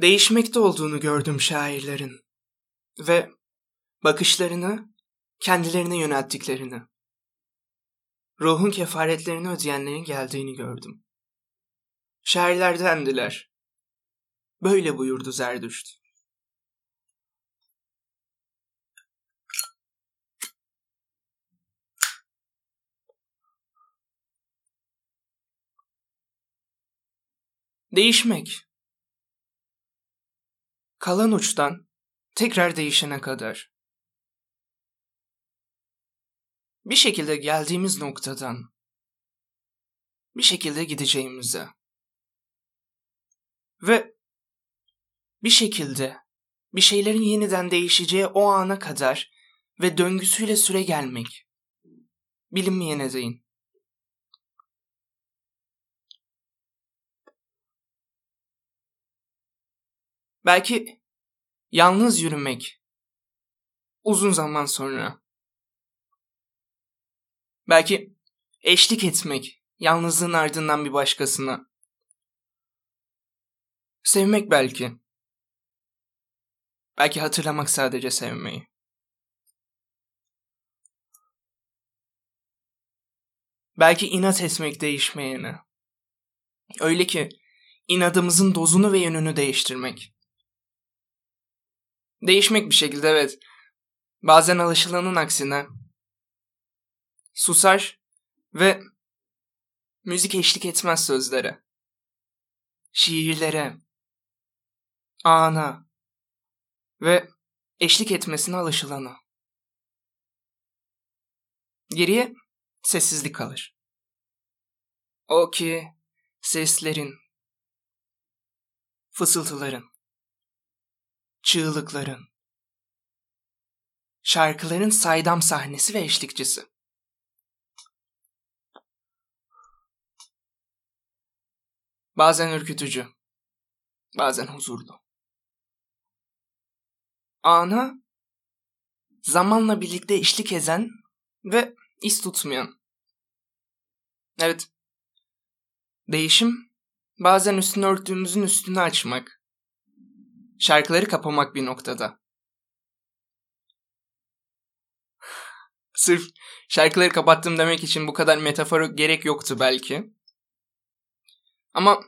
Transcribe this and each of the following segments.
Değişmekte olduğunu gördüm şairlerin ve bakışlarını kendilerine yönelttiklerini. Ruhun kefaretlerini ödeyenlerin geldiğini gördüm. Şairlerdendiler. Böyle buyurdu Zerdüşt. Değişmek. Kalan uçtan tekrar değişene kadar. Bir şekilde geldiğimiz noktadan bir şekilde gideceğimize ve bir şekilde bir şeylerin yeniden değişeceği o ana kadar ve döngüsüyle süre gelmek. Bilinmeyene değin. Belki yalnız yürümek uzun zaman sonra. Belki eşlik etmek yalnızlığın ardından bir başkasına. Sevmek belki. Belki hatırlamak sadece sevmeyi. Belki inat etmek değişmeyene. Öyle ki inadımızın dozunu ve yönünü değiştirmek. Değişmek bir şekilde evet. Bazen alışılanın aksine. Susar ve müzik eşlik etmez sözlere. Şiirlere. Ana. Ve eşlik etmesine alışılanı. Geriye sessizlik kalır. O ki seslerin, fısıltıların, çığlıkların, şarkıların saydam sahnesi ve eşlikçisi. Bazen ürkütücü, bazen huzurlu. Ana, zamanla birlikte eşlik ezen ve iz tutmayan. Evet, değişim bazen üstünü örttüğümüzün üstünü açmak, şarkıları kapamak bir noktada. Sırf şarkıları kapattım demek için bu kadar metafora gerek yoktu belki. Ama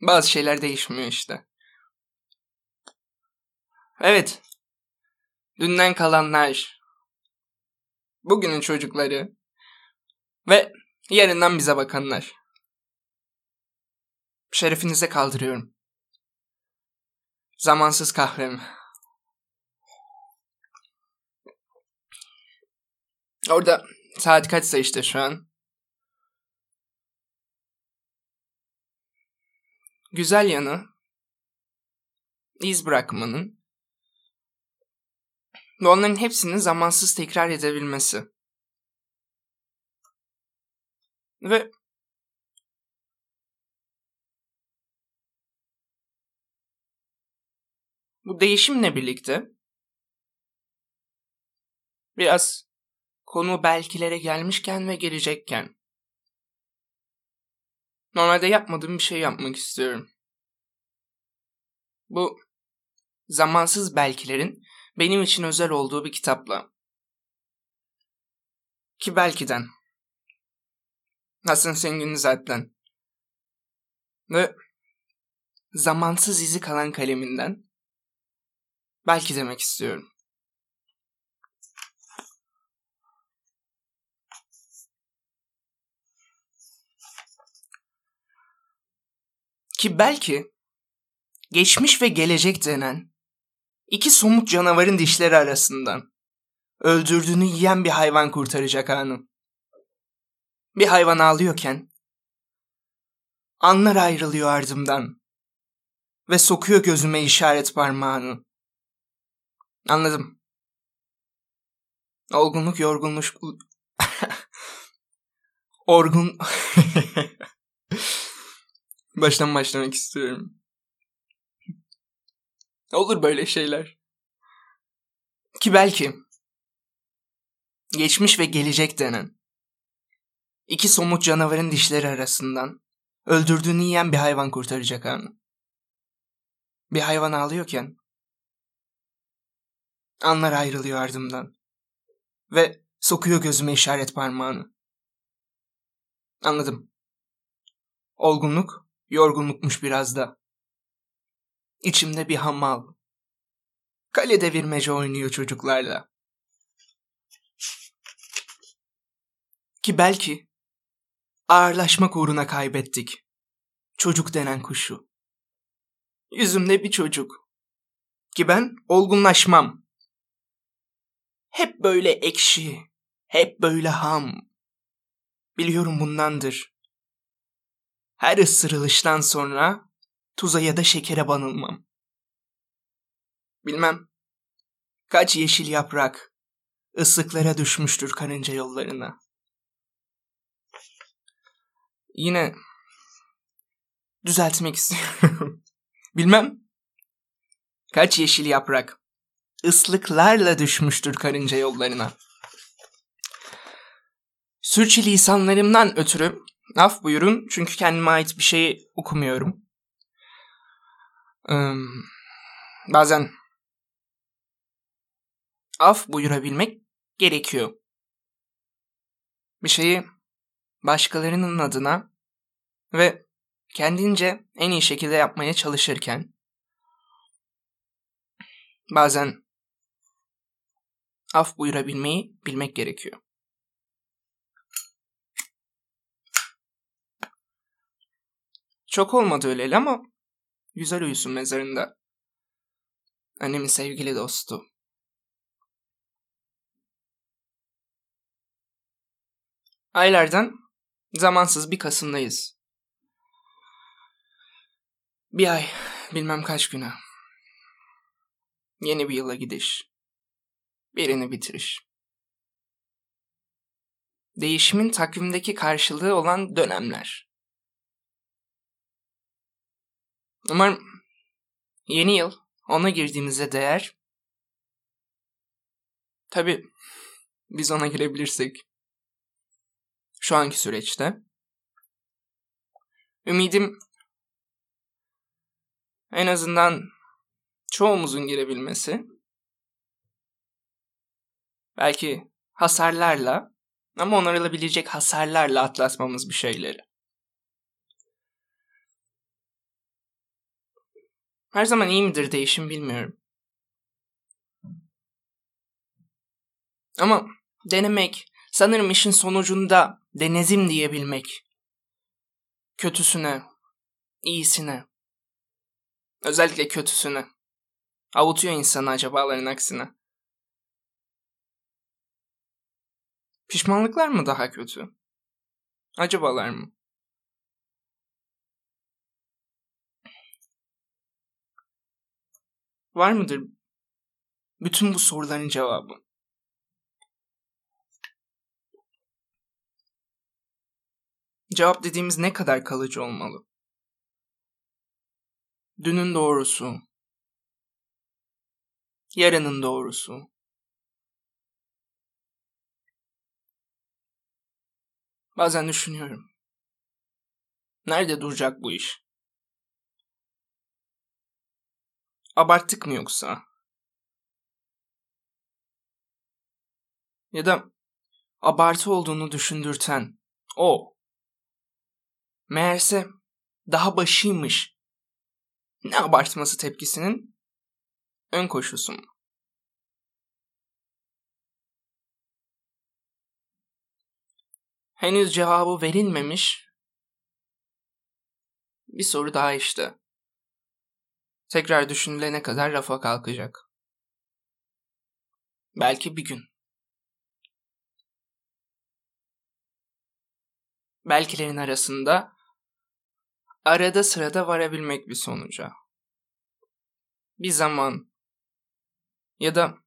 bazı şeyler değişmiyor işte. Evet. Dünden kalanlar. Bugünün çocukları. Ve yarından bize bakanlar. Şerefinize kaldırıyorum. Zamansız kahvem. Orada saat kaçsa işte şu an. Güzel yanı iz bırakmanın ve onların hepsini zamansız tekrar edebilmesi. Ve Bu değişimle birlikte biraz konu belkilere gelmişken ve gelecekken normalde yapmadığım bir şey yapmak istiyorum. Bu zamansız belkilerin benim için özel olduğu bir kitapla. Ki belkiden. Hasan Sengin'i zaten. Ve zamansız izi kalan kaleminden Belki demek istiyorum. Ki belki geçmiş ve gelecek denen iki somut canavarın dişleri arasından öldürdüğünü yiyen bir hayvan kurtaracak hanım. Bir hayvan ağlıyorken anlar ayrılıyor ardımdan ve sokuyor gözüme işaret parmağını. Anladım. Olgunluk, yorgunluk... Orgun... Baştan başlamak istiyorum. Olur böyle şeyler. Ki belki geçmiş ve gelecek denen iki somut canavarın dişleri arasından öldürdüğünü yiyen bir hayvan kurtaracak anı. Bir hayvan ağlıyorken anlar ayrılıyor ardımdan ve sokuyor gözüme işaret parmağını. Anladım. Olgunluk, yorgunlukmuş biraz da. İçimde bir hamal. Kale devirmece oynuyor çocuklarla. Ki belki ağırlaşmak uğruna kaybettik. Çocuk denen kuşu. Yüzümde bir çocuk. Ki ben olgunlaşmam. Hep böyle ekşi, hep böyle ham. Biliyorum bundandır. Her ısırılıştan sonra tuza ya da şekere banılmam. Bilmem kaç yeşil yaprak ıslıklara düşmüştür karınca yollarına. Yine düzeltmek istiyorum. Bilmem kaç yeşil yaprak ıslıklarla düşmüştür karınca yollarına. Sürçülisanlarımdan ötürü af buyurun çünkü kendime ait bir şey okumuyorum. Ee, bazen af buyurabilmek gerekiyor. Bir şeyi başkalarının adına ve kendince en iyi şekilde yapmaya çalışırken bazen af buyurabilmeyi bilmek gerekiyor. Çok olmadı öyle ama güzel uyusun mezarında. Annemin sevgili dostu. Aylardan zamansız bir Kasım'dayız. Bir ay, bilmem kaç güne. Yeni bir yıla gidiş. Birini bitiriş. Değişimin takvimdeki karşılığı olan dönemler. Umarım yeni yıl ona girdiğimizde değer. Tabi biz ona girebilirsek. Şu anki süreçte. Ümidim en azından çoğumuzun girebilmesi. Belki hasarlarla ama onarılabilecek hasarlarla atlatmamız bir şeyleri. Her zaman iyi midir değişim bilmiyorum. Ama denemek, sanırım işin sonucunda denezim diyebilmek. Kötüsüne, iyisine, özellikle kötüsüne. Avutuyor insanı acabaların aksine. Pişmanlıklar mı daha kötü? Acabalar mı? Var mıdır bütün bu soruların cevabı? Cevap dediğimiz ne kadar kalıcı olmalı? Dünün doğrusu. Yarının doğrusu. Bazen düşünüyorum. Nerede duracak bu iş? Abarttık mı yoksa? Ya da abartı olduğunu düşündürten o. Meğerse daha başıymış. Ne abartması tepkisinin ön koşusu mu? Henüz cevabı verilmemiş bir soru daha işte tekrar düşünülene kadar rafa kalkacak. Belki bir gün. Belkilerin arasında arada sırada varabilmek bir sonuca. Bir zaman ya da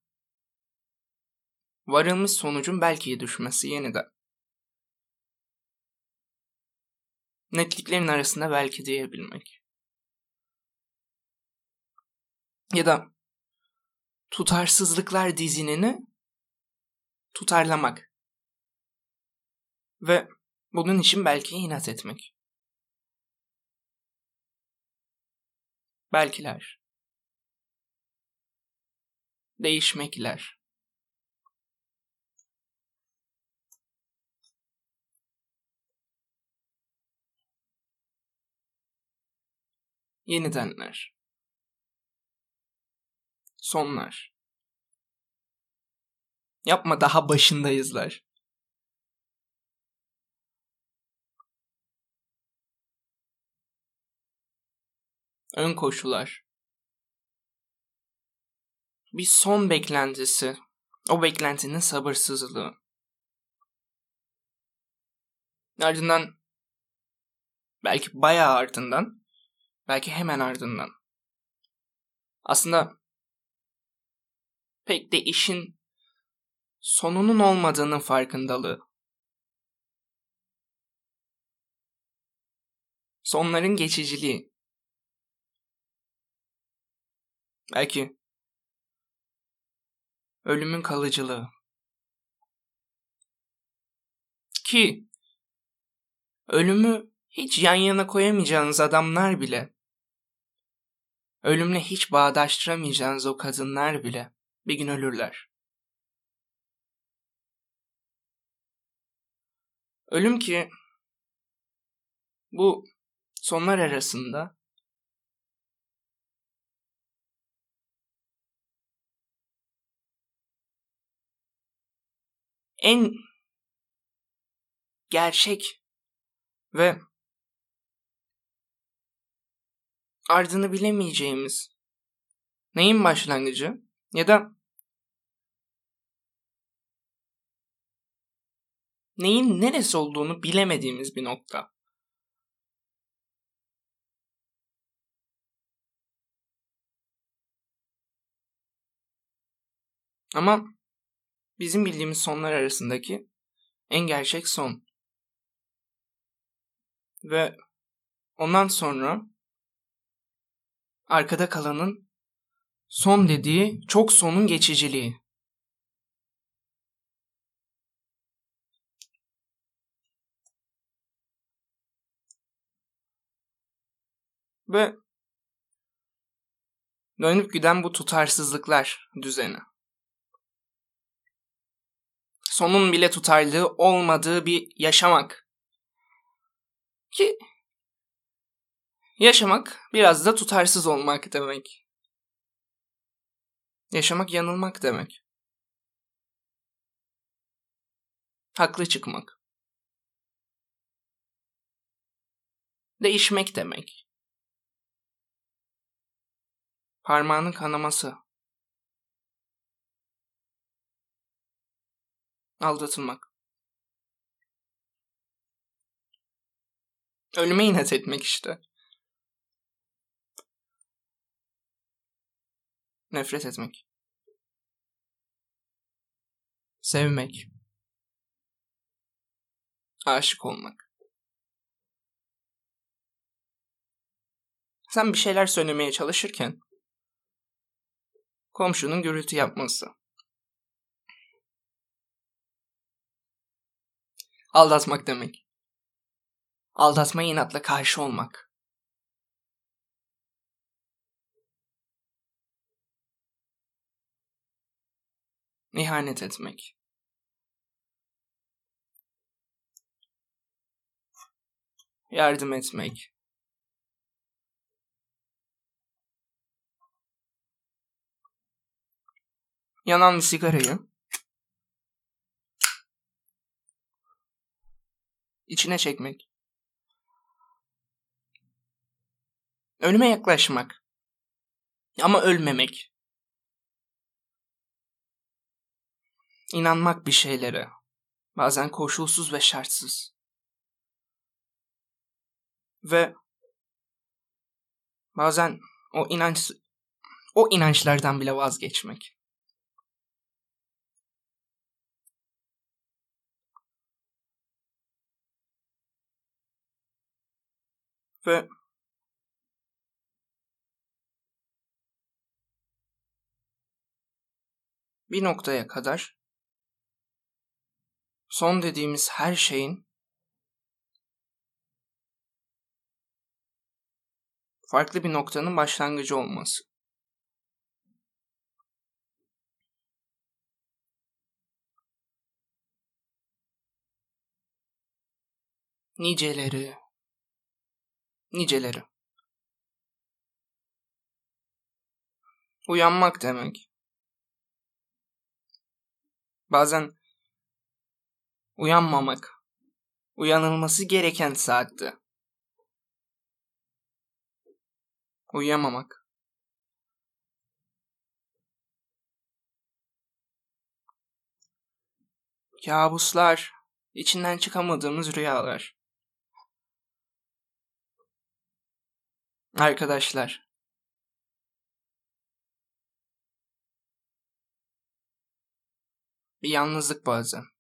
varılmış sonucun belki düşmesi yeniden. netliklerin arasında belki diyebilmek. Ya da tutarsızlıklar dizinini tutarlamak. Ve bunun için belki inat etmek. Belkiler. Değişmekler. Yenidenler. Sonlar. Yapma daha başındayızlar. Ön koşular. Bir son beklentisi. O beklentinin sabırsızlığı. Ardından belki bayağı ardından belki hemen ardından. Aslında pek de işin sonunun olmadığının farkındalığı. Sonların geçiciliği. Belki ölümün kalıcılığı. Ki ölümü hiç yan yana koyamayacağınız adamlar bile, ölümle hiç bağdaştıramayacağınız o kadınlar bile bir gün ölürler. Ölüm ki bu sonlar arasında en gerçek ve ardını bilemeyeceğimiz neyin başlangıcı ya da neyin neresi olduğunu bilemediğimiz bir nokta. Ama bizim bildiğimiz sonlar arasındaki en gerçek son. Ve ondan sonra arkada kalanın son dediği çok sonun geçiciliği. Ve dönüp giden bu tutarsızlıklar düzeni sonun bile tutarlığı olmadığı bir yaşamak. Ki yaşamak biraz da tutarsız olmak demek. Yaşamak yanılmak demek. Haklı çıkmak. Değişmek demek. Parmağının kanaması. Aldatılmak. Ölüme inat etmek işte. Nefret etmek. Sevmek. Aşık olmak. Sen bir şeyler söylemeye çalışırken komşunun gürültü yapması. Aldatmak demek. Aldatmaya inatla karşı olmak. İhanet etmek. Yardım etmek. Yanan bir sigarayı içine çekmek. Ölüme yaklaşmak. Ama ölmemek. İnanmak bir şeylere. Bazen koşulsuz ve şartsız. Ve bazen o inanç o inançlardan bile vazgeçmek. Ve bir noktaya kadar son dediğimiz her şeyin farklı bir noktanın başlangıcı olması. Niceleri, niceleri. Uyanmak demek. Bazen uyanmamak. Uyanılması gereken saatte. Uyuyamamak. Kabuslar, içinden çıkamadığımız rüyalar. Arkadaşlar. Bir yalnızlık bazen.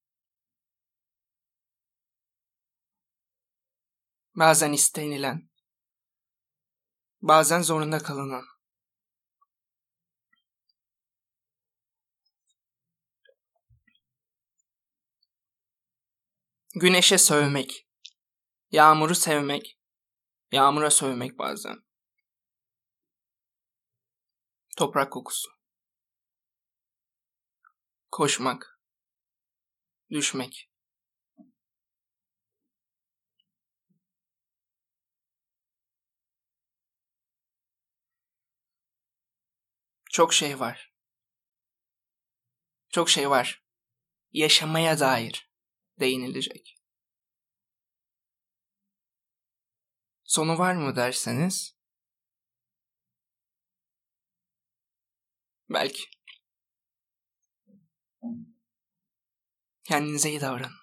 Bazen istenilen. Bazen zorunda kalınan. Güneşe sövmek. Yağmuru sevmek. Yağmura sövmek bazen. Toprak kokusu. Koşmak. Düşmek. Çok şey var. Çok şey var. Yaşamaya dair değinilecek. Sonu var mı derseniz? Belki. Kendinize iyi davranın.